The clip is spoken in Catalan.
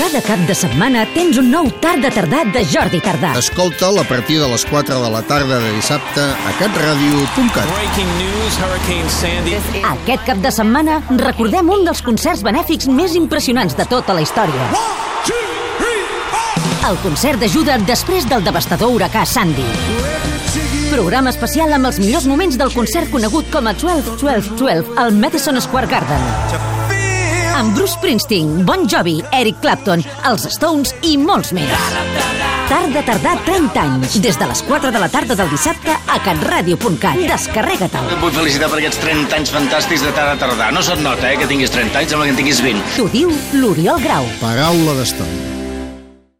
Cada cap de setmana tens un nou tard de tardà de Jordi Tardà. Escolta'l a partir de les 4 de la tarda de dissabte a catradio.cat. Breaking news, Hurricane Sandy. Aquest cap de setmana recordem un dels concerts benèfics més impressionants de tota la història. El concert d'ajuda després del devastador huracà Sandy. Programa especial amb els millors moments del concert conegut com a 12-12-12 al Madison Square Garden. Amb Bruce Springsteen, Bon Jovi, Eric Clapton, els Stones i molts més. Tard de tardar 30 anys. Des de les 4 de la tarda del dissabte a catradio.cat. Descarrega-te'l. Et vull felicitar per aquests 30 anys fantàstics de tarda tardar. No se't nota, eh, que tinguis 30 anys, sembla que en tinguis 20. T'ho diu l'Oriol Grau. Paraula d'estona.